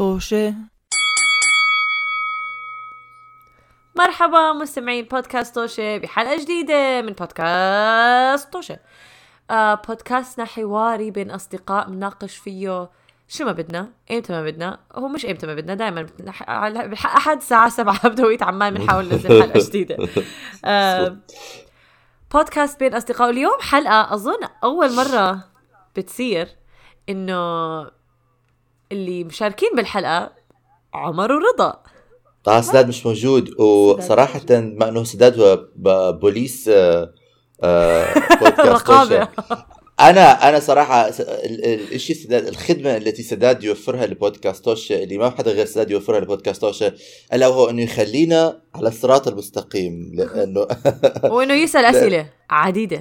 طوشة. مرحبا مستمعين بودكاست طوشة بحلقة جديدة من بودكاست طوشة. آه بودكاستنا حواري بين أصدقاء بنناقش فيه شو ما بدنا ايمتى ما بدنا. هو مش ايمتى ما بدنا دائما أحد الساعة 7 بدويت عمان بنحاول ننزل حلقة جديدة. آه بودكاست بين أصدقاء. اليوم حلقة أظن أول مرة بتصير إنه اللي مشاركين بالحلقة عمر ورضا. طه سداد مش موجود وصراحة بما إنه سداد هو بوليس آه، آه، رقابة. أنا أنا ال- الشيء سداد الخدمة التي سداد يوفرها لبودكاست توشة اللي ما حدا غير سداد يوفرها لبودكاست توشة ألا وهو إنه يخلينا على الصراط المستقيم لأنه وإنه يسأل أسئلة عديدة.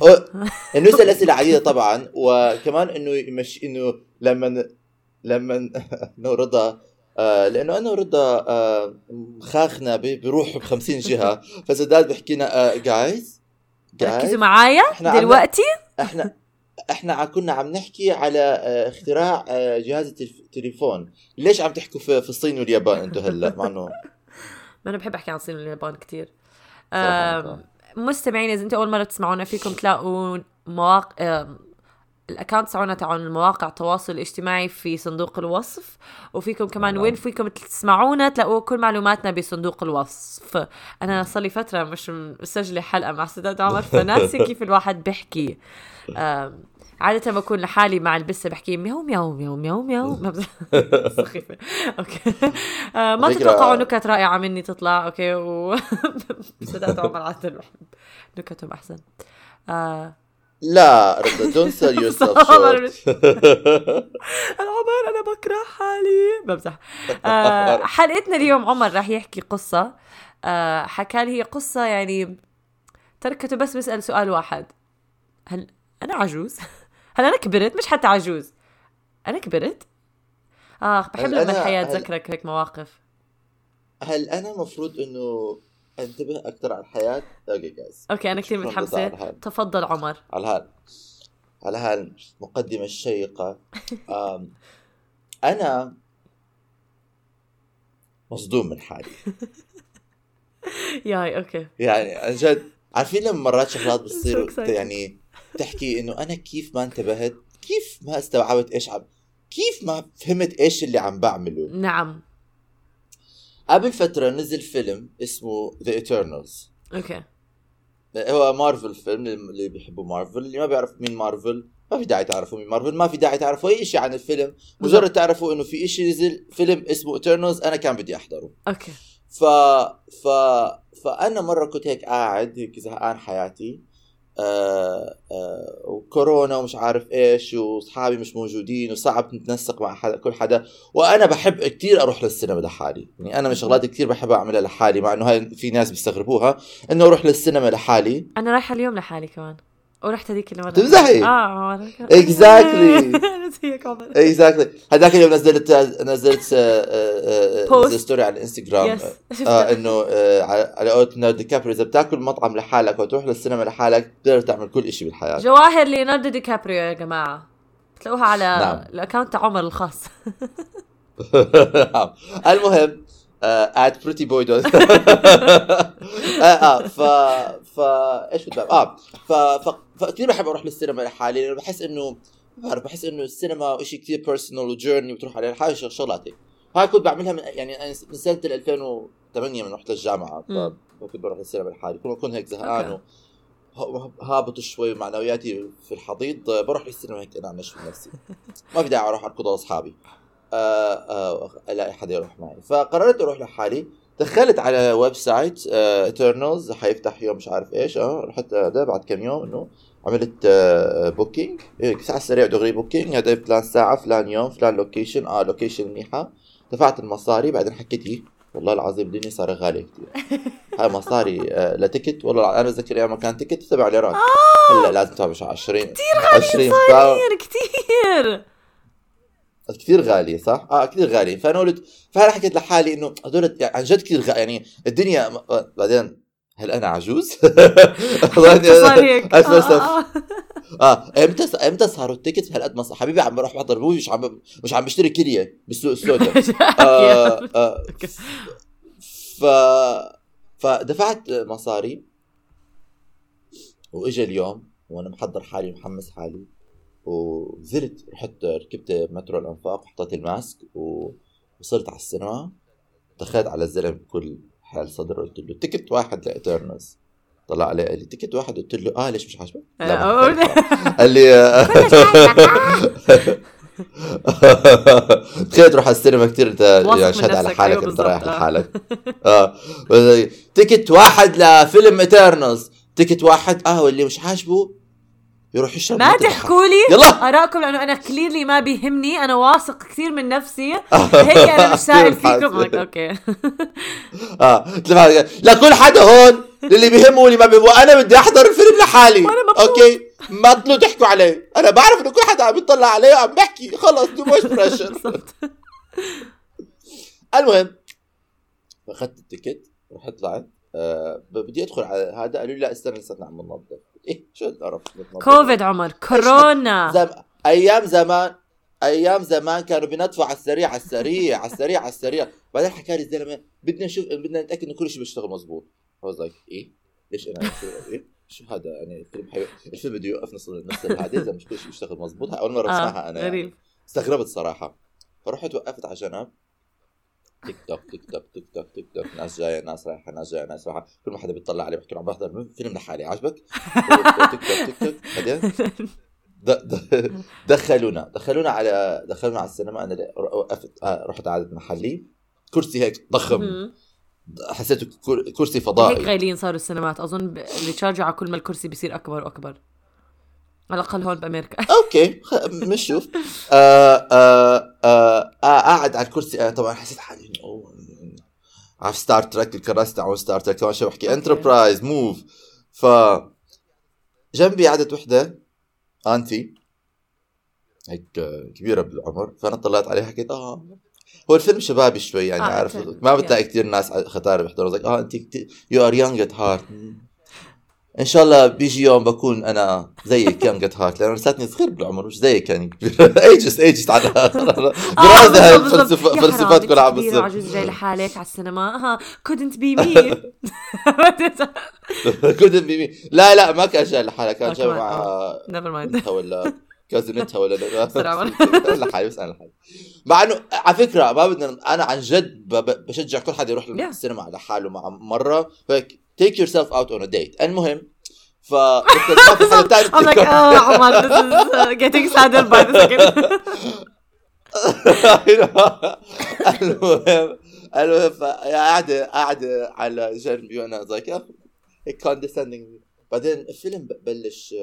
إنه يسأل أسئلة عديدة طبعا وكمان إنه يمشي إنه لما لما إنه رضا آه لأنه أنا ورضا آه خاخنا ب- بيروح ب 50 جهه فسداد بيحكي لنا جايز ركزوا معايا دلوقتي. إحنا إحنا كنا عم نحكي على آه، اختراع آه، جهاز التليفون ليش عم تحكوا في في الصين واليابان أنتم هلا؟ مع إنه ما أنا بحب أحكي عن الصين واليابان كثير. مستمعين إذا أنتم أول مرة تسمعونا فيكم تلاقوا مواقع ال account تاعونا تاعون المواقع التواصل الاجتماعي في صندوق الوصف وفيكم كمان نعم. وين فيكم تسمعونا تلاقوا كل معلوماتنا بصندوق الوصف. أنا صار لي فترة مش مسجلة حلقة مع سداد عمر فناسي كيف الواحد بيحكي. عادة بكون لحالي مع البسة بحكي مياو مياو مياو مياو مياو. سخيفة. Okay. آه، ما تتوقعوا نكت رائعة مني تطلع okay؟ و سداد عمر عادة نكتهم أحسن. آه، لا رضا don't sell yourself عمر أنا بكره حالي بمزح آه، حلقتنا اليوم عمر راح يحكي قصة. آه، حكى لي هي قصة يعني تركته بس بسأل سؤال واحد. هل أنا عجوز؟ هل أنا كبرت؟ مش حتى عجوز. أنا كبرت؟ آه بحب لما هل- تذكرك هيك مواقف. هل أنا مفروض إنه انتبه أكثر على الحياة؟ Okay guys okay أنا كثير هذا. تفضل عمر. على هال على هالمقدمة الشيقة آم، أنا مصدوم من حالي. Yay okay. يعني عن جد عارفين لما مرات شغلات بتصير. يعني تحكي إنه أنا كيف ما انتبهت كيف ما استوعبت إيش عم كيف ما فهمت إيش اللي عم بعمله؟ نعم. قبل فترة نزل فيلم اسمه The Eternals. Okay. هو مارفل فيلم اللي بيحبوا مارفل اللي ما بيعرف مين مارفل ما في داعي تعرفوا مين مارفل ما في داعي تعرفوا أي شيء عن الفيلم. مجرد تعرفوا إنه في شيء نزل فيلم اسمه ايترنالز أنا كان بدي أحضره. Okay. ف ف فأنا مرة كنت هيك قاعد هيك زهقان حياتي. آه آه وكورونا ومش عارف إيش وأصحابي مش موجودين وصعب نتنسق مع حدا كل حدا. وأنا بحب كتير أروح للسينما لحالي. يعني أنا من الشغلات كتير بحب أعملها لحالي مع إنه هاي في ناس بيستغربوها إنه أروح للسينما لحالي. أنا رايحة اليوم لحالي كمان. ورحت هذيك المرة تمزحي؟ آه عمر اكزاكتلي هذاك اليوم نزلت نزلت آه، آه، آه، Post. نزلت story على الانستغرام آه إنه آه على قولة ليوناردو دي كابريو إذا بتاكل مطعم لحالك وتروح للسينما لحالك بتقدر تعمل كل شيء بالحياة. جواهر ليوناردو دي كابريو يا جماعة. بتلاقوها على نعم. ال account تاع عمر الخاص. المهم At pretty boy dot آه ف ف إيش كنت؟ آه ف ف فكثير بحب أروح للسينما لحالي لأنه بحس إنه ما بعرف بحس إنه السينما شيء كثير personal journey بتروح عليه لحالك شغلات هيك هاي كنت بعملها من يعني أنا من سنة 2008 من رحت للجامعه مم. فكنت بروح للسينما لحالي. كل ما اكون هيك زهقان هابط شوي معنوياتي في الحضيض بروح للسينما هيك أنا نشف نفسي. ما في داعي أروح اركض على أصحابي. آه، آه، الاقي حدا يروح معي. فقررت أروح لحالي. دخلت على website ايترنالز حيفتح يوم مش عارف إيش آه رحت بعد كم يوم إنه عملت booking على السريع دغري booking هذا فلان ساعة فلان يوم فلان location آه location منيحة. دفعت المصاري بعدين حكيت إيه والله العظيم الدنيا صار غالية كثير هاي مصاري آه ل ticket والله أنا بتذكر أيام كان ticket سبع ليرات هلأ لازم تدفع 20 كثير غالي 20 كثير كثير كثير غالية صح؟ آه كثير غالية. فأنا قلت فأنا حكيت لحالي إنه هدول يعني عن جد كثير غالية يعني الدنيا بعدين هل أنا عجوز؟ صار هيك أسف، أسف. آه، آه. آه إمتى إمتى صاروا التيكت هالقد ما حبيبي عم بروح بحضر مش عم مش عم بشتري كليه بالسوق السوداء آه آه ف فدفعت مصاري وإجا اليوم وأنا محضر حالي محمس حالي ونزلت رحت ركبت مترو الأنفاق وحطيت الماسك ووصلت على السينما دخلت على الزلمه بكل حال صدر؟ قلت له ticket واحد لإيترنالز طلع علي قال لي ticket واحد؟ قلت له آه ليش مش عاجبك؟ لا آه، قال لي تخيل تروح على السينما كثير أنت يعني شهد على حالك أيوة انت رايح آه. لحالك. آه. ticket واحد لفيلم إيترنالز. ticket واحد آه واللي مش عاجبه يروح يشرب ما تحكوا لي يلا. ارائكم لأنه أنا clearly ما بيهمني. أنا واثق كثير من نفسي. هيك أنا مش سائل فيكم. Okay. آه. لكل حدا هون اللي بيهمه واللي ما بيهمه أنا بدي أحضر الفيلم لحالي. Okay. ما تطلعوا تحكوا علي أنا بعرف إنه كل حدا عم يطلع علي وعم بحكي. خلص too much pressure المهم أخذت ال ticket رحت طلعت. آه بدي أدخل على هذا. قالوا لي لا استنى لساتنا عم ننظف. إيه شو القرف؟ كوفيد عمر كورونا. زم... أيام زمان أيام زمان كانوا بينظفوا على السريع على السريع على السريع على السريع. بعدين حكى لي الزلمة بدنا نشوف بدنا نتأكد إنه كل شيء بيشتغل مزبوط was like إيه؟ ليش أنا إيه؟ شو هذا؟ يعني الفيلم حي... الفيلم بده يوقف نص نص هذه إذا مش كل شيء بيشتغل مزبوط أول مرة أسمعها آه أنا يعني. استغربت صراحة. فرحت وقفت على جنب. تيك توك تيك توك تيك توك تيك توك ناس جاية ناس رايحة ناس جاية ناس رايحة. كل ما حدا بيطلع علي بحكي له عم بحضر فيلم لحالي عجبك Tick tock tick tock بعدين؟ دخلونا دخلونا على دخلونا على السينما. أنا وقفت آه، رحت قعدت محلي. كرسي هيك ضخم. حسيته كر- كرسي هيك فضائي غاليين صاروا السينمات. أظن بي charge وا على كل ما الكرسي بيصير أكبر وأكبر. على الأقل هون بأمريكا. Okay خ- بنشوف آه آه آه آه قاعد على الكرسي. آه طبعا حسيت حالي أوه، عارف ستار تريك الكراسي تاعون ستار تريك كمان شو بحكي. Enterprise move ف جنبي قعدت وحدة auntie هيك كبيرة بالعمر. فأنا طلعت عليها حكيت آه هو الفيلم شبابي شوي يعني آه، عارف ما بتلاقي كثير ناس ختيار بيحضروا. زيك آه انت you are young at heart إن شاء الله بيجي يوم بكون أنا زيك young at heart لأنه لساتني صغير بالعمر مش زيك يعني. ايجز ايجز على هاي الفلسفه فلسفات كلها عم بتصير. عجوز جاي لحالك على السينما. ها couldn't be me. Couldn't be me لا لا ما كان جاي لحالها كان جاي كمان، مع never mind. بنتها ولا cousin تها ولا. لحالي بس أنا لحالي. مع إنه على فكرة ما بدنا أنا عن جد بشجع كل حدا يروح Yeah. السينما على حاله مع مرة. هيك take yourself out on a date المهم ف I'm like oh عمر this is uh, getting sadder by the second المهم المهم قاعدة قاعدة على جنبي وأنا زيك هيك condescending بعدين الفيلم ب- بلش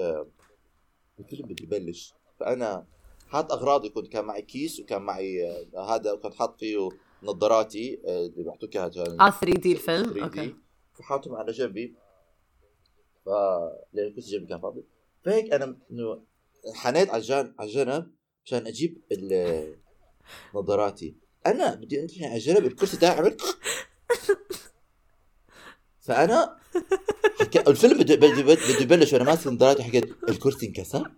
الفيلم بده يبلش. فأنا حاط أغراضي كنت كان معي كيس وكان معي آه، هذا وكنت حاط فيه نظاراتي آه، اللي بيحطوك إياها آه 3 D الفيلم؟ 3D okay. فحاطهم على جنبي. ف لأن الكرسي جنبي كان فاضي. فهيك أنا إنه حنيت على الجانب على الجنب عشان أجيب نظاراتي. أنا بدي انتهي على جنب الكرسي تاعي عمل فانا. الفيلم بده بده بده يبلش وأنا ماسك نظاراتي حكيت الكرسي انكسر.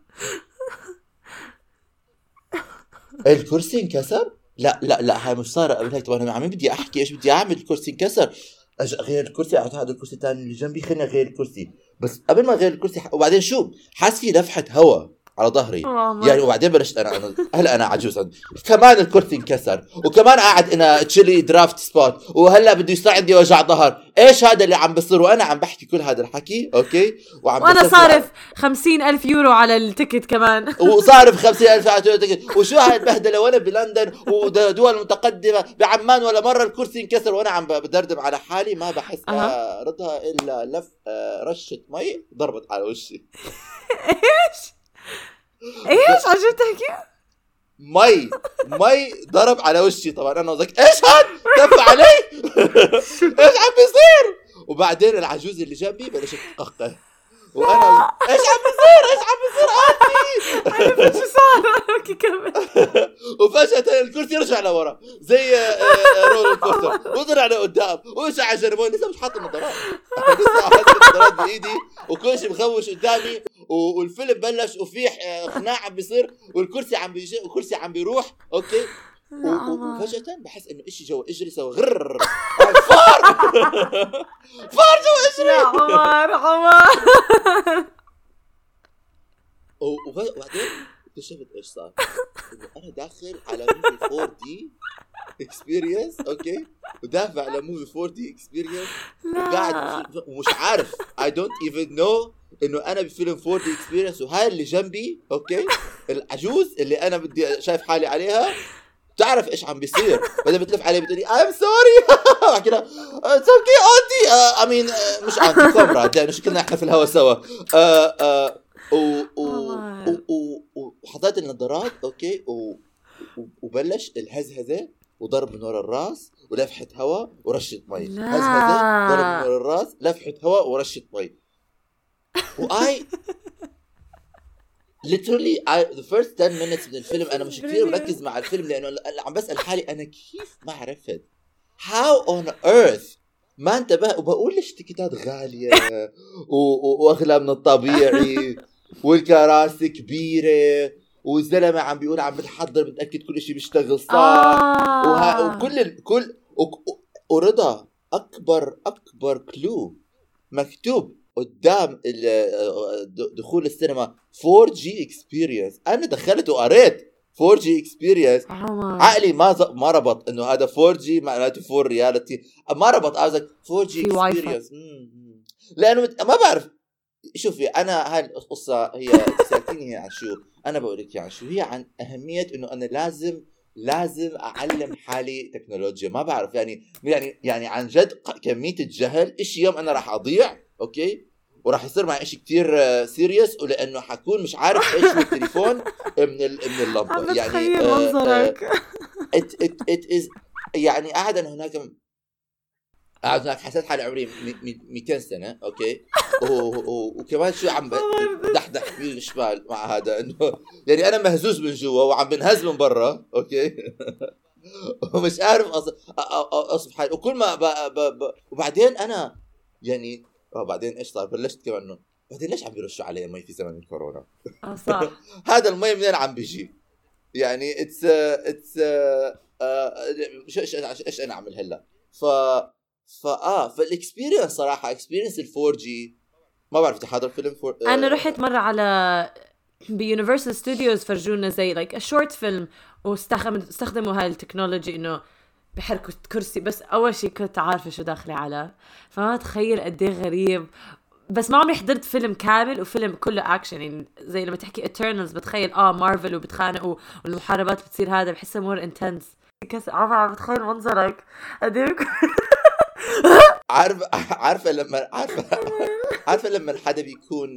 الكرسي انكسر؟ لا لا لا هاي مش صارت قبل هيك طب أنا عم بدي أحكي إيش بدي أعمل؟ الكرسي انكسر. أج غير الكرسي قعدت هذا الكرسي الثاني اللي جنبي خلينا غير الكرسي بس قبل ما غير الكرسي. وبعدين شو حاس في لفحه هواء على ظهري. my يعني وبعدين بلشت أنا أنا- هلا أنا عجوز كمان الكرسي انكسر وكمان قاعد أنا chilly draft spot وهلأ بده عندي وجع ظهر. إيش هذا اللي عم بصير؟ وأنا عم بحكي كل هذا الحكي okay؟ وعم وأنا صارف خمسين ألف يورو على ال ticket كمان. وصارف 50000 على ticket وشو هاي البهدلة؟ وأنا بلندن ودول متقدمة بعمان ولا مرة الكرسي انكسر وأنا عم بدردم على حالي ما بحس أها. ردها إلا لف آه، رشة مي ضربت على وشي. إيش؟ عن جد تحكي؟ مي مي ضرب على وشي طبعا. أنا وزك إيش هاد؟ كف علي؟ إيش عم بيصير؟ وبعدين العجوز اللي جنبي بلشت تقهقه. وأنا إيش عم بيصير؟ إيش عم بيصير؟ انتي عرفت شو وفجأة الكرسي رجع لورا زي آه، آه، roller coaster وطلع لقدام ومشى على جنبه لسه مش حاطط النظارات لسه حاطط النظارات بإيدي وكل شيء مخوش قدامي والفيلم بلش وفي آه، خناق عم بيصير والكرسي عم بيجي والكرسي عم بيروح. okay. وفجأة بحس إنه إشي جوا إجري سوى غر فار! فار جوا يا اجري عمر عمر. وف- وبعدين؟ اكتشفت إيش صار؟ أنا داخل على movie 4 D experience okay؟ ودافع على movie 4 D experience وقاعد ومش عارف. I don't even know إنه أنا بفيلم 4 D experience وهاي اللي جنبي okay؟ العجوز اللي أنا بدي شايف حالي عليها. تعرف إيش عم بيصير. بعدين بتلف علي بتقولي I'm sorry بحكي لها it's okay aunty I mean مش aunty لأنه شكلنا إحنا في الهوا سوا. آه، آه، و- و- و- وحطيت النظارات okay و- و- وبلش الهزهزة وضرب من ورا الراس ولفحه هواء ورشه مي. هزهزة ضرب من ورا الراس لفحه هواء ورشه مي و I literally I, the first 10 minutes من الفيلم أنا مش كثير. مركز مع الفيلم لأنه عم بسأل حالي أنا كيف ما عرفت how on earth ما انتبه وبقول ليش التيكيتات غاليه وأغلى من الطبيعي والكراسي كبيرة والزلمة عم بيقول عم بتحضر متاكد كل شيء بيشتغل صح. آه. وها وكل كل ورضا أكبر أكبر كلو مكتوب قدام دخول السينما. 4 D experience أنا دخلت وقريت 4 D experience عقلي ما ز... ما ربط إنه هذا 4 D معناته 4 reality ما ربط like 4 D. experience لأنه. ما بعرف شوفي أنا هاي القصة هي سالتيني هي عن شو؟ أنا بقول لك عن شو؟ هي عن أهمية إنه أنا لازم لازم أعلم حالي تكنولوجيا. ما بعرف يعني يعني يعني عن جد كمية الجهل إشي يوم أنا راح أضيع okay؟ وراح يصير معي إشي كتير serious ولأنه حكون مش عارف إيش هو التليفون من ال... من اللمبة. يعني آه، آه، منظرك. it it it is يعني قاعد انا هناك هناك حسيت حالي عمري مي- مي- 200 سنة okay؟ وكمان شو عم بدحدح يمين شمال مع هذا إنه يعني أنا مهزوز من جوا وعم بنهز من برا okay؟ ومش عارف اصف حالي. وكل ما ب... ب... ب... وبعدين أنا يعني آه بعدين إيش صار؟ بلشت كمان إنه بعدين ليش عم بيرشوا علي مي في زمن الكورونا؟ آه، صح. هذا المي منين عم بيجي؟ يعني it's it's إيش إيش إيش أنا أعمل هلأ؟ ف فاه فال experience صراحة experience ال 4 D ما بعرف تحضر فيلم four أنا رحت مرة على ب Universal Studios فرجونا زي like short film واستخدموا استخدموا هاي ال technology إنه بحركوا كرسي بس أول شيء كنت عارفة شو داخله على. فما تخيل قد إيه غريب. بس ما عمري حضرت فيلم كامل وفيلم كله اكشن يعني زي لما تحكي Eternals بتخيل آه مارفل وبتخانقوا والمحاربات بتصير هذا بحسها more intense cause عم بتخيل منظرك قد إيه بيكون- عارف عارفة لما عارفه عارفة لما حدا بيكون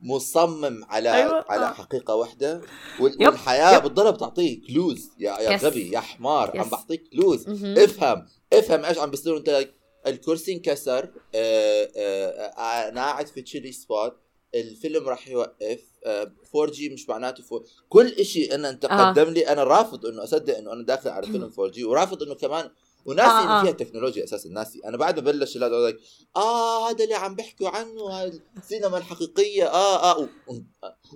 مصمم على أيوة. على آه. حقيقة واحدة. والحياة يب. بتضلها بتعطيك clues يا يا. غبي يا حمار عم يس. بعطيك clues. افهم افهم إيش عم بيصير أنت الكرسي انكسر آه، آه، آه، أنا قاعد في chilly spot الفيلم راح يوقف آه، 4 D مش معناته 4 كل إشي أنا أنت. قدم لي أنا رافض إنه أصدق إنه أنا داخل على فيلم 4 D ورافض إنه كمان وناسي آه، انه آه. فيها تكنولوجيا أساسا ناسي. أنا بعد ما بلش like آه هذا اللي عم بيحكوا عنه السينما الحقيقية آه آه و- و-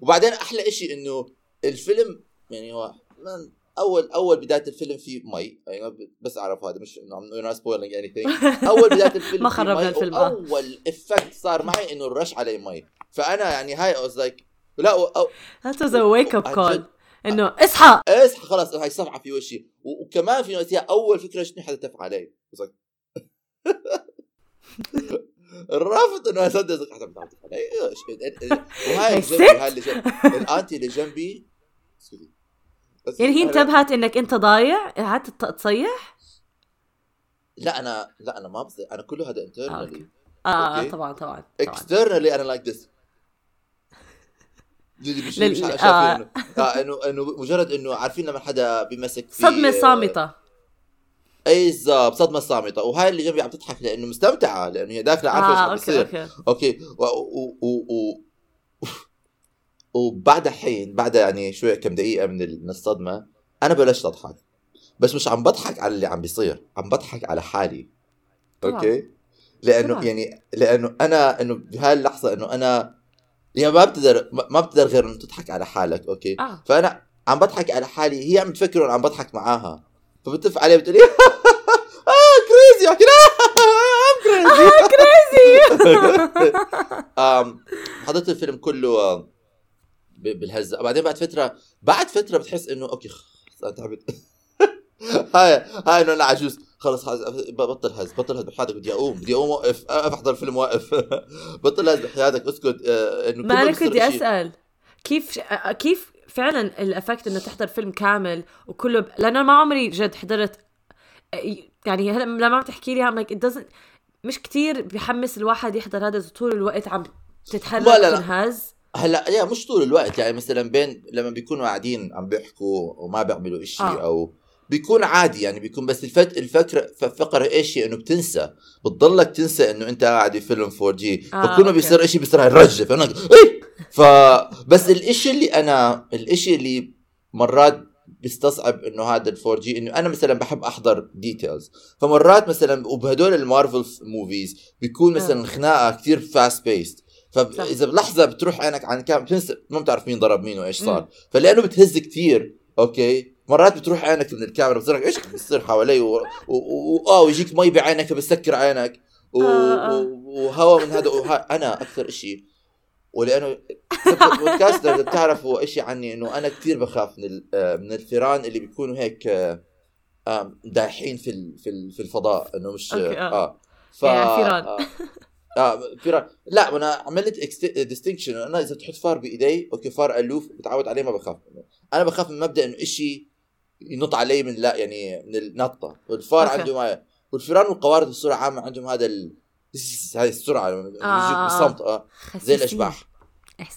وبعدين أحلى إشي إنه الفيلم يعني هو من أول أول بداية الفيلم فيه مي. يعني بس أعرف هذا مش إنه not spoiling anything. أول بداية الفيلم ما خربنا مي، الفيلم، آه. اول effect صار معي إنه الرش علي مي. فأنا يعني هاي I was like لا و- أو That was a إنه إصحى. إصحى خلاص هاي صفعه في وشي. وكمان في نفس أول فكرة شنو حدا تف علي الرافض إنه اصدق حدا بتعطف علي وهاي هاي اللي جنبي. الأنتي اللي جنبي. يعني هي انتبهت إنك أنت ضايع قعدت تصيح؟ لا أنا لا أنا ما بصير أنا كله هذا آه، internally. آه okay. طبعا طبعا طبعا. externally أنا like this مش لل- مش آه. انه آه، انه إنه مجرد إنه عارفين لما حدا بيمسك في صدمة صامتة. إي بالضبط صدمة صامتة. وهاي اللي جنبي عم تضحك لأنه مستمتعة لأنه هي داخلة عارفة إيش آه عم okay بيصير. أوكي. أوكي. و... و... و... و... وبعد حين بعد يعني شوي كم دقيقة من الصدمة أنا بلشت أضحك. بس مش عم بضحك على اللي عم بيصير عم بضحك على حالي. طبعاً. okay. لأنه طبعاً. يعني لأنه أنا إنه بهاي اللحظة إنه أنا يعني ما بتقدر ما بتقدر غير إنه تضحك على حالك okay؟ آه. فأنا عم بضحك على حالي هي عم تفكر انه عم بضحك معاها. فبتف عليها بتقول لي آه crazy احكي I'm crazy آم حضرت الفيلم كله آه، بالهزة. بعدين بعد فتره بعد فترة بتحس إنه okay تعبت. هاي هاي إنه أنا عجوز. خلص خلص بطل هز بطل هز بحياتك. بدي أقوم بدي أقوم اوقف اوقف أحضر فيلم وأقف. بطل هز بحياتك. اسكت آه، إنه ما أنا كنت إشي. أسأل. كيف كيف فعلا ال effect إنه تحضر فيلم كامل وكله ب... لأنه ما عمري جد حضرت آه، يعني هلا لما عم تحكي لي I'm like مش كتير بحمس الواحد يحضر هذا طول الوقت عم تتحرك لا، لا، لا. تنهز هلا يا مش طول الوقت. يعني مثلا بين لما بيكونوا قاعدين عم بيحكوا وما بيعملوا إشي آه. أو بيكون عادي يعني بيكون بس ال effect الفكرة فقرة إيش هي؟ إنه بتنسى. بتضلك تنسى إنه أنت قاعد بفيلم 4 D آه، فكل ما. بيصير إشي بيصير الرجه فأنا إيه! فبس الإشي اللي أنا الإشي اللي مرات بيستصعب إنه هذا ال 4 D إنه أنا مثلا بحب أحضر details فمرات مثلا وبهدول ال Marvel movies بيكون مثلا خناقة كثير fast paced فاذا بلحظة بتروح عينك عن كام بتنسى ما بتعرف مين ضرب مين وإيش صار. فلأنه بتهز كتير. okay؟ مرات بتروح عينك من الكاميرا بتصير إيش بيصير حوالي و... و... و... آه ويجيك مي بعينك فبسكر عينك و... آه، آه. و... وهواء من هذا. أنا أكثر شيء ولأنه بودكاست إذا بتعرفوا شيء عني إنه أنا كثير بخاف من ال... آه، من الفيران اللي بيكونوا هيك آه، آه، دايحين في ال... في ال... في الفضاء إنه مش okay، آه. آه ف يعني فيران. آه. آه فيران لا أنا عملت distinction أنا إذا تحط فار بإيدي okay فار ألوف بتعود عليه ما بخاف منه أنا بخاف من مبدأ إنه إشي ينط علي من لا يعني من النطة والفار okay. عنده ما والفيران والقوارض بصوره عامة عندهم هذا ال... هاي السرعة بيجيك آه. بالصمت آه زي. الأشباح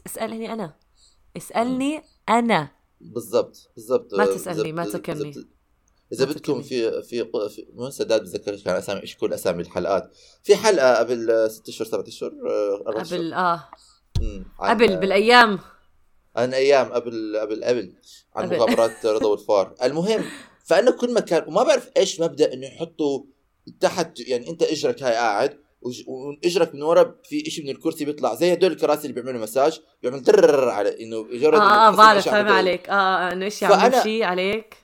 اسألني أنا اسألني أنا بالضبط بالضبط ما آه، إذا- ما تذكرني. إذا- اذا بدكم. في في, في مو سداد بتذكرش كان اسامي إيش كل أسامي الحلقات في حلقة قبل ست اشهر سبعة اشهر آه، أشهر. قبل آه قبل بالأيام عن أيام قبل قبل قبل عن. مغامرات رضا والفار المهم فأنا كل مكان وما بعرف إيش مبدأ إنه يحطوا تحت يعني أنت إجرك هاي قاعد وإجرك من ورا في شيء من الكرسي بيطلع زي هدول الكراسي اللي بيعملوا مساج بيعمل ترر على إنه مجرد آه آه بعرف فاهم. عليك آه آه إنه عم فأنا- يمشي عليك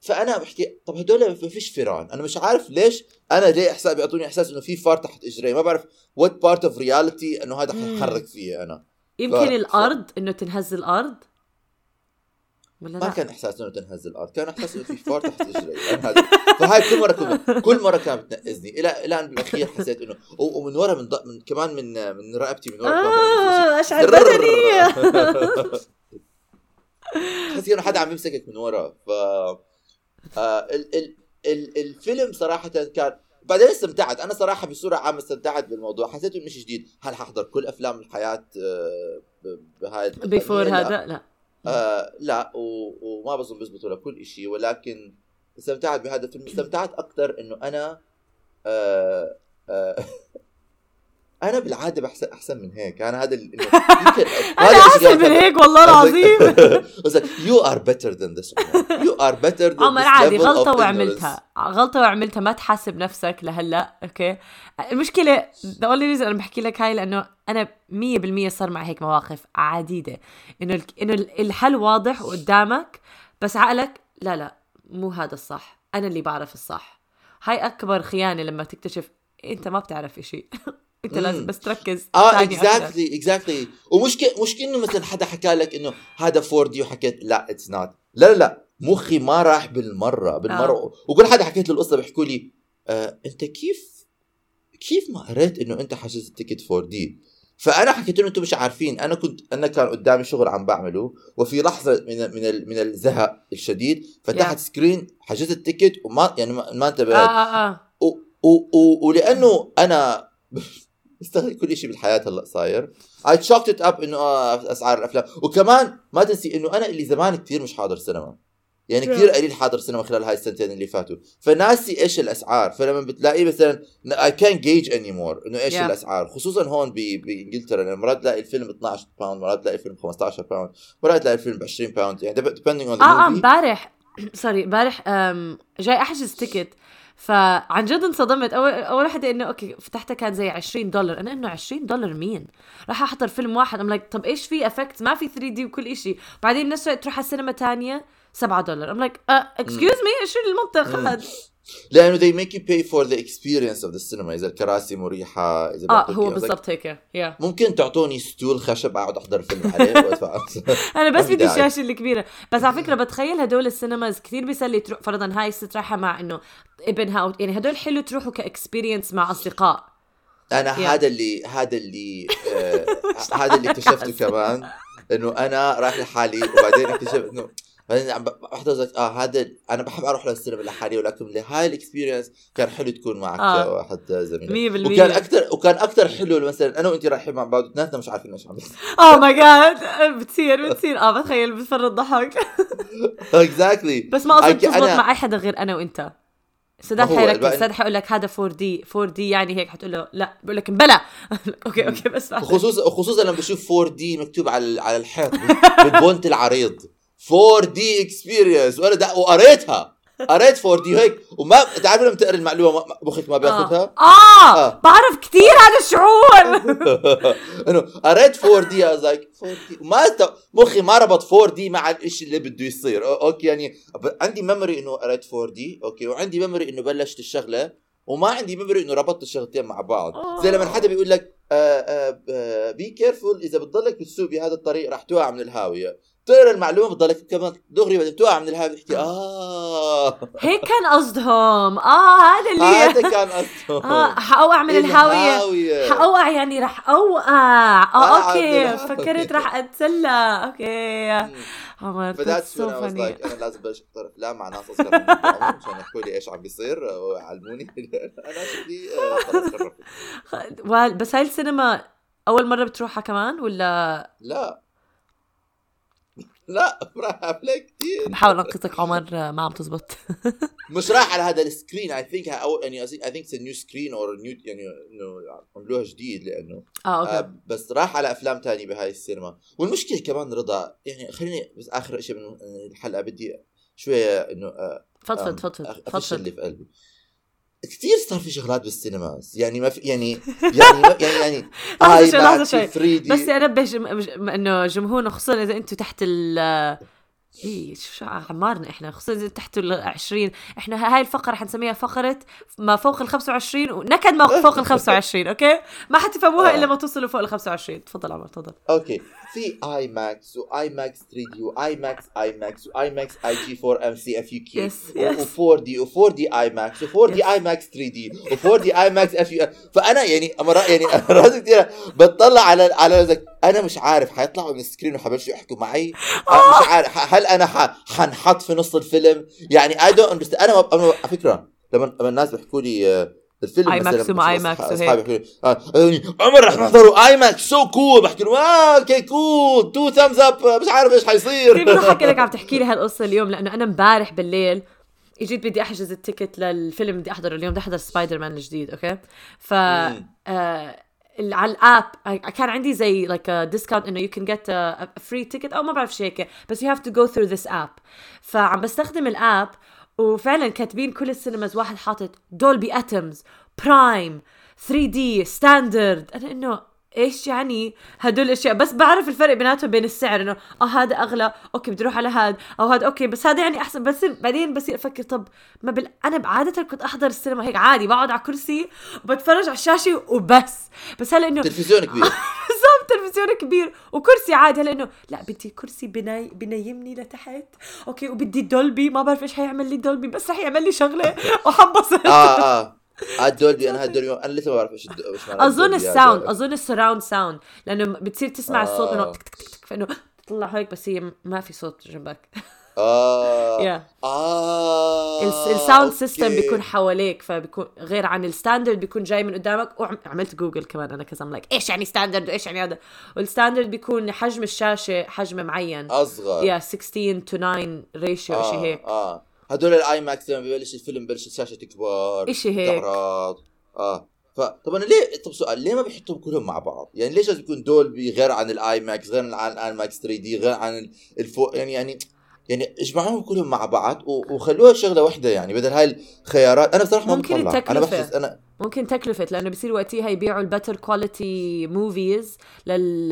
فأنا بحكي طب هدول ما فيش فيران أنا مش عارف ليش أنا ليه إحساس بيعطوني إحساس إنه في فار تحت إجري ما بعرف what part of reality إنه هذا مم. حيحرك فيه أنا يمكن ف- الأرض إنه تنهز الأرض؟ ولا ما لا؟ كان إحساس إنه تنهز الأرض. كان إحساس إنه في فار تحت هذا. فهاي كل مرة كل, كل مرة كانت بتنقزني. إلى إلى أن بالأخير حسيت انه ومن ورا من, ض... من كمان من من رقبتي من ورا آه اشعر. بدني تحس إنه حدا عم يمسكك من ورا. ف آه ال... ال... ال... الفيلم صراحة كان بعدين استمتعت. أنا صراحة بصورة عامة استمتعت بالموضوع. حسيت إنه شيء جديد. هل ححضر كل أفلام الحياة آه، بهاي بيفور لا. هذا؟ لا. آه لا. و... وما بظن بيزبطوا لكل شيء ولكن استمتعت بهذا الفيلم. استمتعت أكثر إنه أنا آه آه أنا بالعادة بحسن أحسن من هيك. أنا هذا ال- انه يمكن أنا أحسن من هيك والله العظيم. you are better than this you are better than عمر عادي ignorance. وعملتها. غلطة وعملتها. ما تحاسب نفسك لهلأ okay؟ المشكلة the only reason أنا بحكي لك هاي لأنه أنا 100% صار معي هيك مواقف عديدة. إنه ال- إنه ال- الحل واضح قدامك بس عقلك لا لا مو هذا الصح. أنا اللي بعرف الصح. هاي أكبر خيانة لما تكتشف أنت ما بتعرف إشي. انت. لازم بس تركز آه. exactly exactly ومش ك... مش كانه مثلا حدا حكى لك إنه هذا 4 D وحكيت لا it's not لا لا لا مخي ما راح بالمرة بالمرة آه. وكل حدا حكيت له القصة بيحكوا لي آه أنت كيف كيف ما قريت إنه أنت حجزت ticket 4 D فأنا حكيت له أنتم مش عارفين أنا كنت أنا كان قدامي شغل عم بعمله وفي لحظة من من ال- من الزهق الشديد فتحت Yeah. screen حجزت ال ticket وما يعني ما, انتبهت آه آه و و و ولأنه أنا بستغل كل شيء بالحياة هلأ صاير. I chalked it up إنه آه أسعار الأفلام. وكمان ما تنسي إنه أنا اللي زمان كثير مش حاضر سينما. يعني كثير قليل حاضر سينما خلال هاي السنتين اللي فاتوا. فناسي إيش الأسعار. فلما بتلاقيه مثلا اي كان جيج اني مور إنه إيش Yeah. الأسعار. خصوصا هون بإنجلترا. لأن مرات تلاقي الفيلم 12 pound مرات تلاقي الفيلم 15 pound مرات تلاقي الفيلم ب 20 pound يعني depending on the آه آه movie. امبارح sorry امبارح جاي أحجز ticket فعن جد انصدمت. اول أول وحدة إنه okay فتحتها كان زي 20 دولار. أنا إنه 20 دولار مين؟ راح أحضر فيلم واحد. I'm like طب إيش في effect ما في 3 D وكل شيء بعدين نفس تروح على السينما تانية 7 دولار. I'm like excuse me شو المنطق هذا لأنه they make you pay for the experience of the cinema. إذا الكراسي مريحة إذا آه هو بالضبط هيك. yeah ممكن تعطوني stool خشب أقعد أحضر فيلم عليه وادفع أنا بس بدي. الشاشة الكبيرة. بس على فكرة بتخيل هدول ال cinemas كثير بيسلي تروح فرضا هاي الست رايحة مع إنه ابنها أو يعني هدول حلو تروحوا ك experience مع أصدقاء. أنا Yeah. هذا اللي هذا اللي آه هذا اللي اكتشفته كمان إنه أنا رايح لحالي وبعدين اكتشفت إنه بعدين عم بحضر آه هذا أنا بحب أروح للسينما لحالي ولكن لهاي ال experience كان حلو تكون معك آه. واحد زميلك. 100% وكان أكثر وكان أكثر حلو مثلا أنا وانت رايحين مع بعض اثنيناتنا مش عارفين إيش عم بيصير oh my God بتصير بتصير. آه بتخيل بتفرط ضحك. exactly بس ما اظن تزبط مع أي حدا غير أنا وأنت. سداد حيركز الباقي- سداد حيقول لك هذا 4D 4D يعني هيك حتقول له لا. بقول لك بلا. أوكي أوكي بس. خصوصا خصوصا لما بشوف 4D مكتوب على على الحيط بال font العريض. 4D experience وأنا دا وقريتها. قريت 4D هيك. وما أنت عارف لما تقرأ المعلومة مخك ما بياخذها آه, آه. آه. بعرف كثير هذا الشعور. إنه قريت 4D as like 4D ما مخي ما ربط 4D مع الشيء اللي بده يصير. أوكي يعني عندي memory إنه قريت 4D أوكي. وعندي memory إنه بلشت الشغلة. وما عندي memory إنه ربطت الشغلتين مع بعض. زي لما حدا بيقول لك be careful إذا بتضلك بتسوق بهذا الطريق رح توقع من الهاوية. تقرا المعلومة بتضلك كمان. دغري بعدين توقع من الهاويه بتحكي آه. هيك كان قصدهم. آه هذا اللي هذا كان قصده آه حأوقع من الهاوية. الهاوية. حأوقع يعني رح أوقع. آه أوكي. فكرت رح أتسلى. أوكي. عمر was funny. like أنا لازم بلش احضر افلام مع ناس اصغر عشان يحكوا لي إيش عم بيصير. ويعلموني أنا شكلي آه، خلص بس هاي السينما أول مرة بتروحها كمان ولا؟ لا. لا راح افلام كثير. بحاول أنقذك عمر. ما عم تزبط. مش رايح على هذا ال screen. I think أو يعني I think it's new screen or new يعني إنه عملوها جديد لأنه. آه أوكي. آه بس راح على أفلام تانية بهاي السينما. والمشكلة كمان رضا يعني خليني بس آخر شيء من الحلقة بدي شوية إنه آه فضفض فضفض فضفض اللي في قلبي. كثير صار في شغلات بال cinemas يعني ما في يعني يعني ما يعني يعني شوي، لحظة شوي. 3D بس انبه جم... جم... إنه جمهورنا خصوصا إذا أنتم تحت ال إيه شو شو عمارنا إحنا؟ خصوصا إذا تحت ال 20 إحنا هاي الفقرة حنسميها فقرة ما فوق ال 25 ونكد ما فوق ال 25 أوكي؟ ما حتفهموها آه. إلا ما توصلوا فوق ال 25 تفضل عمر تفضل. أوكي. في آي ماكس واي ماكس 3 دي واي ماكس آي ماكس واي ماكس آي جي 4 ام سي اف يو كي Yes, yes. و4 دي و4 دي اي ماكس و4 دي اي ماكس 3 دي و4 دي اي ماكس اف يو فأنا يعني مرات يعني راسي كثير بتطلع على على زك أنا مش عارف حيطلعوا من السكرين وحبلشوا يحكوا معي؟ أنا مش عارف. هل أنا حنحط في نص الفيلم؟ يعني I don't أنا على فكرة لما لما الناس بيحكوا لي آه، الفيلم مثلا ماكس وما أصح- ماكس وهيك. آه، عمر رح نحضروا IMAX so cool بحكي لهم آه أوكي cool two thumbs up مش عارف إيش حيصير. كيف بضحك انك عم تحكي لي هالقصة اليوم؟ لأنه أنا امبارح بالليل إجيت بدي أحجز ال ticket للفيلم بدي أحضره اليوم بدي أحضر سبايدر مان الجديد أوكي ف. آه على ال app كان عندي زي like discount إنه you can get free ticket أو ما بعرف شيء هيك بس you have to go through this app فعم بستخدم ال app وفعلا كاتبين كل ال cinemas واحد حاطط Dolby Atmos Prime 3D standard أنا إنه إيش يعني هدول الأشياء؟ بس بعرف الفرق بيناتهم بين السعر إنه آه هذا أغلى أوكي بدي أروح على هذا أو هذا أوكي بس هذا يعني أحسن. بس بعدين بصير أفكر طب ما بال... أنا عادة كنت أحضر السينما هيك عادي بقعد على كرسي وبتفرج على الشاشة وبس. بس هلا إنه تلفزيون كبير. بالضبط تلفزيون كبير وكرسي عادي. هلا إنه لا بدي كرسي بناي بنيمني لتحت. أوكي وبدي Dolby ما بعرف إيش حيعمل لي Dolby بس رح يعمل لي شغلة. وحنبسط. آه آه آه. Dolby. أنا هال Dolby أنا لسه ما بعرف إيش أظن ال Dolby ال sound هذا. أظن ال surround sound لأنه بتصير تسمع الصوت إنه آه. تك تك تك تك فإنه تطلع هيك بس هي ما في صوت جنبك. آه. يا آه آه، ال sound system. بيكون حواليك فبيكون غير عن ال standard بيكون جاي من قدامك. وعملت جوجل كمان أنا كذا like إيش يعني standard وإيش يعني هذا؟ وال standard بيكون حجم الشاشة حجم معين. أصغر. yeah 16 to 9 ratio شيء هيك. آه. هدول ال IMAX لما ببلش الفيلم ببلش الشاشة تكبر إشي هيك. تعرض آه. فطب أنا ليه طب سؤال ليه ما بيحطوهم كلهم مع بعض؟ يعني ليش لازم يكون Dolby غير عن ال IMAX غير عن ال IMAX 3D غير عن الفوق يعني يعني يعني اجمعوهم كلهم مع بعض وخلوها شغلة واحدة يعني بدل هاي الخيارات أنا بصراحة ما ممكن بطلع أنا التكلفة. بحس أنا ممكن تكلفة لأنه بصير وقتها يبيعوا ال better quality movies لل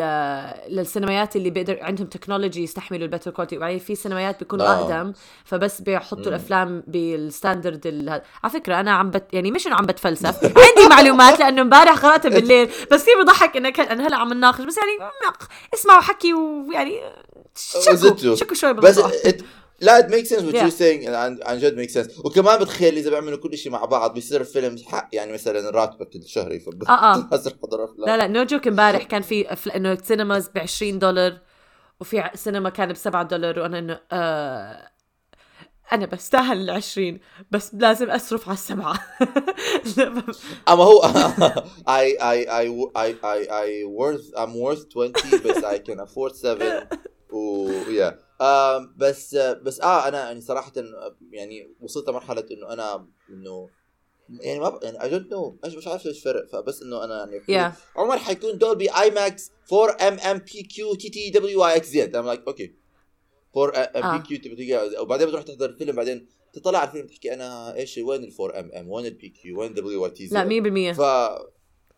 للسينمايات اللي بيقدر عندهم technology يستحملوا ال better quality وبعدين في سينمايات بيكونوا آه. أقدم فبس بيحطوا مم. الأفلام بال standard ال... على فكرة أنا عم بت... يعني مش إنه عم بتفلسف عندي معلومات لأنه امبارح قرأتها بالليل بس كثير بضحك إنه كان أنا هلأ عم نناقش بس يعني اسمعوا حكي ويعني شكوا. شكوا شوي بس بالموضوع it, لا makes sense what Yeah. you're saying عن, جد makes sense وكمان بتخيل إذا بيعملوا كل شيء مع بعض بيصير الفيلم حق يعني مثلا راتبك الشهري آه، آه. لا لا نو جوك امبارح كان في. إنه السينماز ب 20 دولار وفي سينما كان ب 7 دولار وأنا إنه آه أنا بستاهل ال 20 بس لازم أصرف على السبعة أما هو I I I I I worth I'm worth 20 بس I can afford 7 و yeah um, بس بس آه أنا يعني صراحة يعني وصلت لمرحلة إنه أنا إنه يعني ما ب... يعني I don't know مش عارف إيش الفرق فبس إنه أنا يعني Yeah. عمر حيكون دولبي اي ماكس 4 ام ام بي كيو تي تي دبليو اي إكس زد ام لايك أوكي 4 ام آه. بي كيو وبعدين بتروح تحضر الفيلم بعدين تطلع على الفيلم تحكي أنا إيش وين ال 4 ام ام وين البي كيو وين دبليو واي تي زد لا 100% ف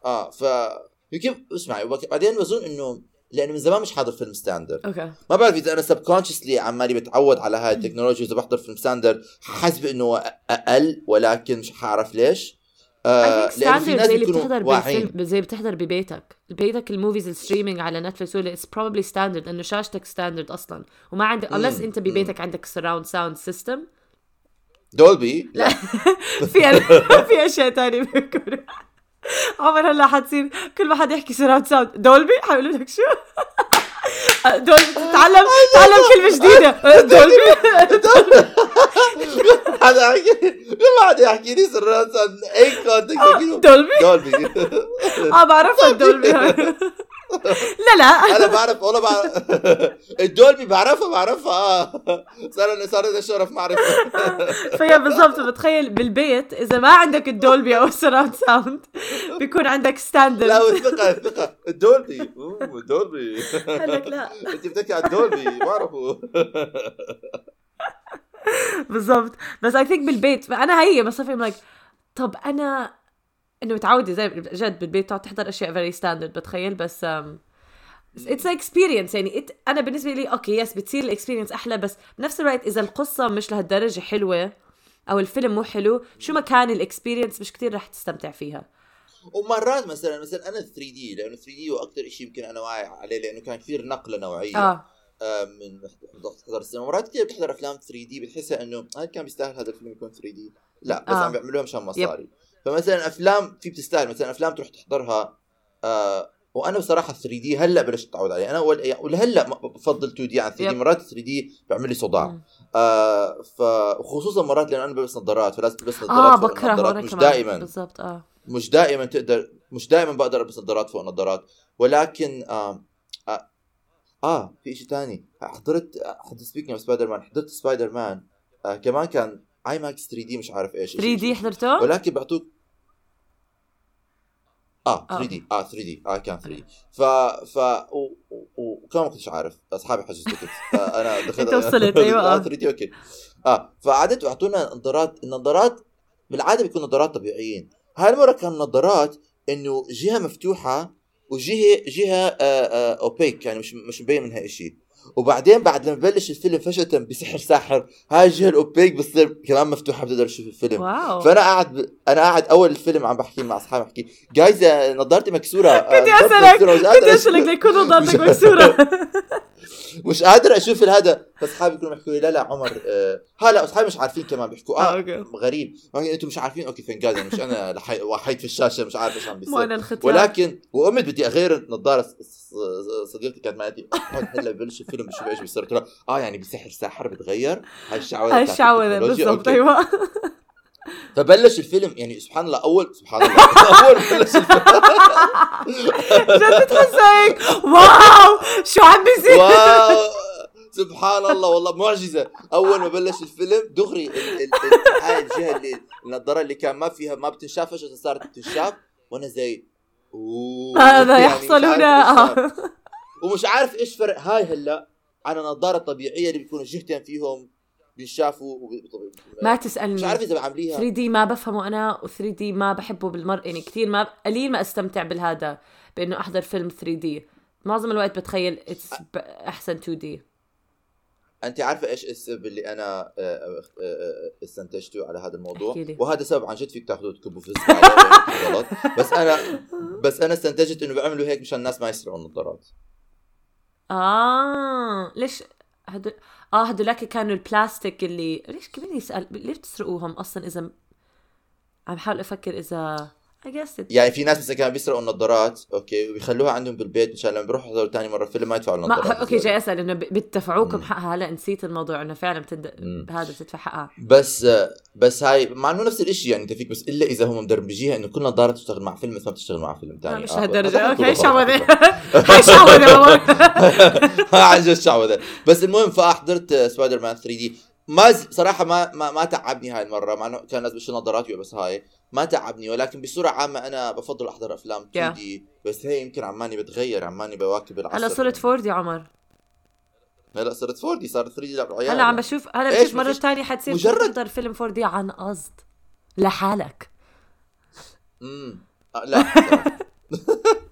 آه ف يمكن اسمعي بعدين بظن إنه لأنه من زمان مش حاضر فيلم standard okay. ما بعرف إذا أنا subconsciously عمالي بتعود على هاي التكنولوجيا إذا بحضر فيلم standard حاسس بإنه أقل ولكن مش حعرف ليش. آه لأنه في ناس زي اللي بتحضر بالفيلم زي بتحضر ببيتك. بيتك ال movies ال streaming على نتفلكس ولا it's probably standard لأنه شاشتك standard أصلا. وما عندك unless أنت ببيتك عندك surround sound system دولبي؟ لا. في في أشياء ثانية بيكونوا. عمر هلا حتصير كل ما حد يحكي surround sound دولبي؟ حيقول لك شو؟ دولبي تعلم تعلم كلمة جديدة. دولبي. هذا ما حدا يحكي لي سرات any context دولبي؟ دولبي. آه بعرفها الدولبي لا لا. أنا بعرف والله بعرف. الدولبي بعرفها بعرفها آه. صار صار لنا شرف معرفة. فهي بالضبط. بتخيل بالبيت إذا ما عندك الدولبي أو ال surround sound بيكون عندك لا standard الثقه الثقه الدولبي أوه الدولبي قال لك لا. أنت بتحكي على الدولبي بعرفه بالضبط. بس I think بالبيت أنا هي بصفي like طب أنا إنه متعودة زي جد بالبيت تقعد تحضر أشياء very standard بتخيل؟ بس it's experience يعني. it, أنا بالنسبة لي okay yes بتصير ال experience أحلى بس بنفس الوقت إذا القصة مش لهالدرجة حلوة أو الفيلم مو حلو شو ما كان ال experience مش كتير رح تستمتع فيها؟ ومرات مثلا مثلا أنا 3D لأنه 3D هو أكثر شيء يمكن أنا واعي عليه لأنه كان كثير نقلة نوعية. آه. آه، من تحضر السينما. مرات كثير بتحضر أفلام 3D بتحسها إنه هل كان بيستاهل هذا الفيلم يكون 3D لا بس آه. عم بيعملوها مشان مصاري. فمثلا أفلام في بتستاهل. مثلا أفلام تروح تحضرها آه وأنا بصراحة 3D هلأ بلشت اتعود عليه. أنا يعني ولهلا ما- بفضل 2D عن 3D. مرات 3D بيعمل لي صداع. آه ف وخصوصا مرات لأنه أنا بلبس نظارات فلازم تلبس آه نظارات فوق بكره مش دائما. بالضبط آه. مش دائما تقدر مش دائما بقدر ألبس نظارات فوق نظارات ولكن آه آه, آه في شيء ثاني حضرت حضرت speaking of Spider-Man حضرت سبايدر مان آه كمان كان IMAX 3D مش عارف إيش 3D حضرته؟ ولكن بيعطوك آه آه. 3D آه 3D آه كان 3 ف ف و- و- وكمان ما كنتش عارف. أصحابي حجزوا ticket فأنا دخلت أنت وصلت، أيوة، آه. 3D okay. آه فقعدت واعطونا نظارات النظارات بالعادة بيكون نظارات طبيعيين. هاي المرة كان نظارات إنه جهة مفتوحة وجهة جهة آه آه opaque يعني مش مش مبين منها شيء وبعدين بعد لما ببلش الفيلم فجاه بسحر ساحر هاي الجهه ال opaque بتصير كمان مفتوحه بتقدر تشوف الفيلم. واو. فأنا قاعد ب... أنا قاعد أول الفيلم عم بحكي مع أصحابي بحكي guys آه، نظارتي مكسورة. آه، نظارتي أسألك قادر أسألك ليكون نظارتك مكسورة. مش قادر أشوف هذا فأصحابي يكونوا بيحكوا لي لا لا عمر آه هلا أصحابي مش عارفين كمان بيحكوا. آه، آه okay. غريب. يعني أنتم مش عارفين؟ okay thank God مش أنا لحي... وحيد في الشاشة مش عارف إيش عم بيصير. ولكن وقمت بدي أغير ص- صديقتي كانت معي هلا ببلش الفيلم. الفيلم بشوف إيش بيصير. آه يعني بسحر ساحر بتغير. هاي الشعوذة هاي بتاعت الشعوذة التكنولوجيا. بالضبط. أيوه. فبلش الفيلم يعني سبحان الله أول سبحان الله أول بلش الفيلم. جد بتحس هيك؟ واو! شو عم بيصير؟ سبحان الله والله معجزة. أول ما بلش الفيلم دغري هاي الجهة اللي النظارة اللي كان ما فيها ما بتنشاف فجأة صارت بتنشاف وأنا زي أوه. هذا يعني يحصل هنا. ومش عارف إيش فرق. هاي هلا عن النظارة الطبيعية اللي بيكونوا جهتين فيهم بينشافوا وب- ما مش تسالني عارف إذا عامليها. 3 دي ما بفهمه أنا و3 دي ما بحبه بالمر يعني كثير ما قليل ما أستمتع بالهذا بإنه أحضر فيلم 3 دي. معظم الوقت بتخيل اتس أحسن 2 دي أنت عارفة إيش السبب اللي أنا استنتجته على هذا الموضوع. وهذا سبب عن جد فيك تاخذوه تكبوا في غلط. بس أنا بس أنا استنتجت إنه بيعملوا هيك مشان الناس ما يسرقوا النظارات. آه ليش هدول آه هدولاك كانوا البلاستيك اللي ليش كمان يسال ليش بتسرقوهم أصلا إذا عم بحاول أفكر اذا يعني في ناس مثلا كانوا بيسرقوا النظارات okay وبيخلوها عندهم بالبيت مشان لما بيروحوا يحضروا ثاني مرة فيلم ما يدفعوا ما النظارات. okay جاي أسأل إنه ب- بتدفعوكم مم. حقها؟ هلا نسيت الموضوع إنه فعلا بتد... هذا بتدفع حقها. بس بس هاي مع إنه نفس الشيء يعني انت فيك بس إلا إذا هم مدربجيها إنه كل نظارة تشتغل مع فيلم بس ما بتشتغل مع فيلم آه ثاني مش لهالدرجه okay شعوذة. هاي هاي شعوذة. عن جد شعوذة. بس المهم فأحضرت سبايدر مان 3 دي. ما. صراحة ما ما, ما تعبني هاي المرة. مع إنه كان لازم اشيل نظاراتي بس هاي ما تعبني. ولكن بصورة عامة أنا بفضل أحضر أفلام 2D بس هي يمكن عماني بتغير عماني بواكب العصر. هلا صرت 4D عمر. هلا صرت 4D صارت 3D لا عيال هلا عم بشوف هلا بشوف مرة ثانية حتصير مجرد- تحضر فيلم 4D عن قصد. لحالك. امم لا.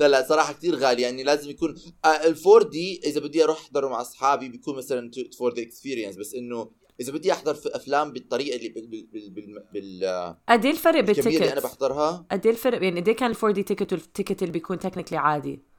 لا لا صراحة كثير غالي يعني لازم يكون ال 4D إذا بدي أروح أحضره مع أصحابي بيكون مثلا for the experience بس إنه إذا بدي أحضر في أفلام بالطريقة اللي بال بال بال, بال. قد إيه الفرق الكمية اللي أنا بال ticket؟ بحضرها قد إيه الفرق يعني قد إيه كان ال 4D ticket وال ticket اللي بيكون technically عادي؟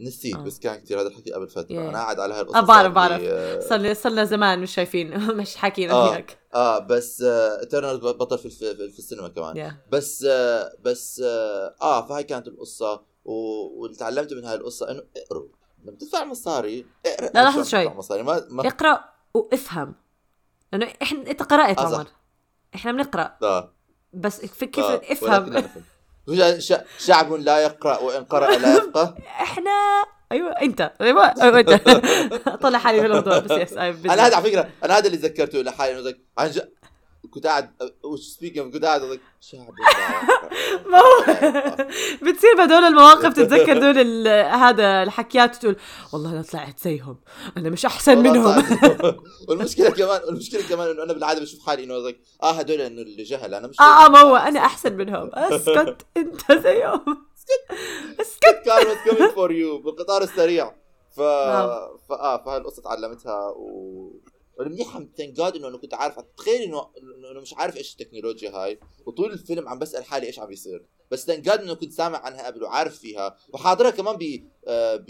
نسيت آه. بس كان كثير هذا الحكي قبل فترة Yeah. أنا قاعد على هاي القصة آه، بعرف- لي، بعرف. آه، صار لي صار لنا زمان مش شايفين مش حاكينا آه. فيك آه بس آه ترنر بطل في, في, في, في السينما كمان يا بس آه بس آه, آه فهاي كانت القصة و... واللي تعلمته من هاي القصة إنه اقروا لما تدفع مصاري اقرأ لا، عم شوي. مصاري ما, ما... اقرأ وافهم لأنه إحنا أنت قرأت آه،. عمر إحنا بنقرأ آه. بس في كيف آه. افهم شعب لا يقرأ وإن قرأ لا يفقه. إحنا أيوه أنت. أيوه أيوه أنت. طلع حالي بالموضوع بس يس أنا هذا على فكرة أنا هذا اللي تذكرته لحالي عن كنت قاعد سبيكينج كنت قاعد شعب. ما هو بتصير بهدول المواقف تتذكر دول هذا الحكيات تقول والله أنا طلعت زيهم أنا مش أحسن منهم. والمشكلة كمان والمشكلة كمان إنه أنا بالعادة بشوف حالي إنه آه هدول إنه اللي جهل أنا مش آه آه، ما هو أنا أحسن منهم. اسكت أنت زيهم. اسكت was coming for you بالقطار السريع. ف نعم. فا آه فهاي القصة تعلمتها و والمنيح thank God إنه أنا كنت عارف. تخيل إنه إنه مش عارف إيش التكنولوجيا هاي. وطول الفيلم عم بسأل حالي إيش عم بيصير. بس thank God إنه كنت سامع عنها قبل وعارف فيها. وحاضرها كمان ب آه، ب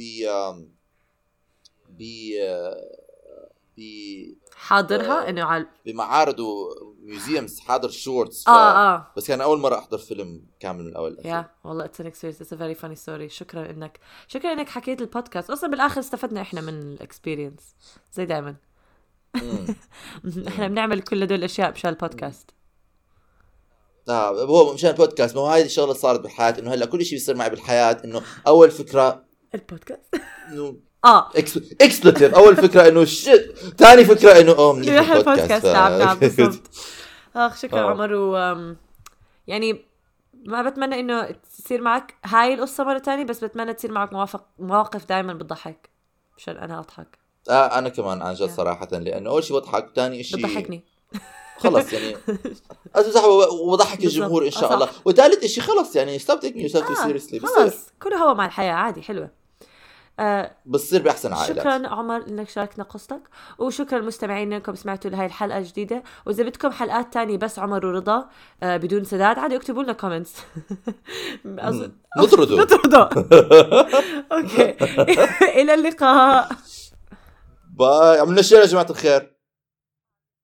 ب آه، ب حاضرها؟ آه. إنه على بمعارض و museums حاضر shorts ف... آه آه. بس كان أول مرة أحضر فيلم كامل من الأول. يا والله it's an experience it's very funny story شكرا انك شكرا إنك حكيت البودكاست. أصلا بالآخر استفدنا إحنا من ال experience زي دائما. إحنا بنعمل كل هدول الاشياء مشان البودكاست. آه هو مشان البودكاست ما هو هاي الشغلة صارت بالحياة إنه هلأ كل شيء بيصير معي بالحياة إنه أول فكرة البودكاست. إنه آه. اكسبلتيف أول فكرة إنه shit ثاني فكرة إنه oh منيح منيح البودكاست. نعم نعم بالضبط. آخ شكرا آه. عمر و يعني ما بتمنى إنه تصير معك هاي القصة مرة تانية بس بتمنى تصير معك مواقف مواقف دائما بتضحك مشان أنا أضحك. آه أنا كمان عن جد Yeah. صراحة لأنه أول شيء بضحك ثاني شيء بتضحكني. خلص يعني. امزح وبضحك بالضبط. الجمهور إن آه، شاء صح. الله. وثالث شيء خلص يعني yourself too آه، seriously. بصير. خلص كله هو مع الحياة عادي حلوة. آه بتصير بأحسن عائلات. شكرا عمر إنك شاركنا قصتك وشكرا للمستمعين إنكم سمعتوا لهي الحلقة الجديدة. وإذا بدكم حلقات تانية بس عمر ورضا آه بدون سداد عادي اكتبوا لنا comments. نطردوا. نطردوا. okay. إلى اللقاء. bye عملنا share يا جماعة الخير.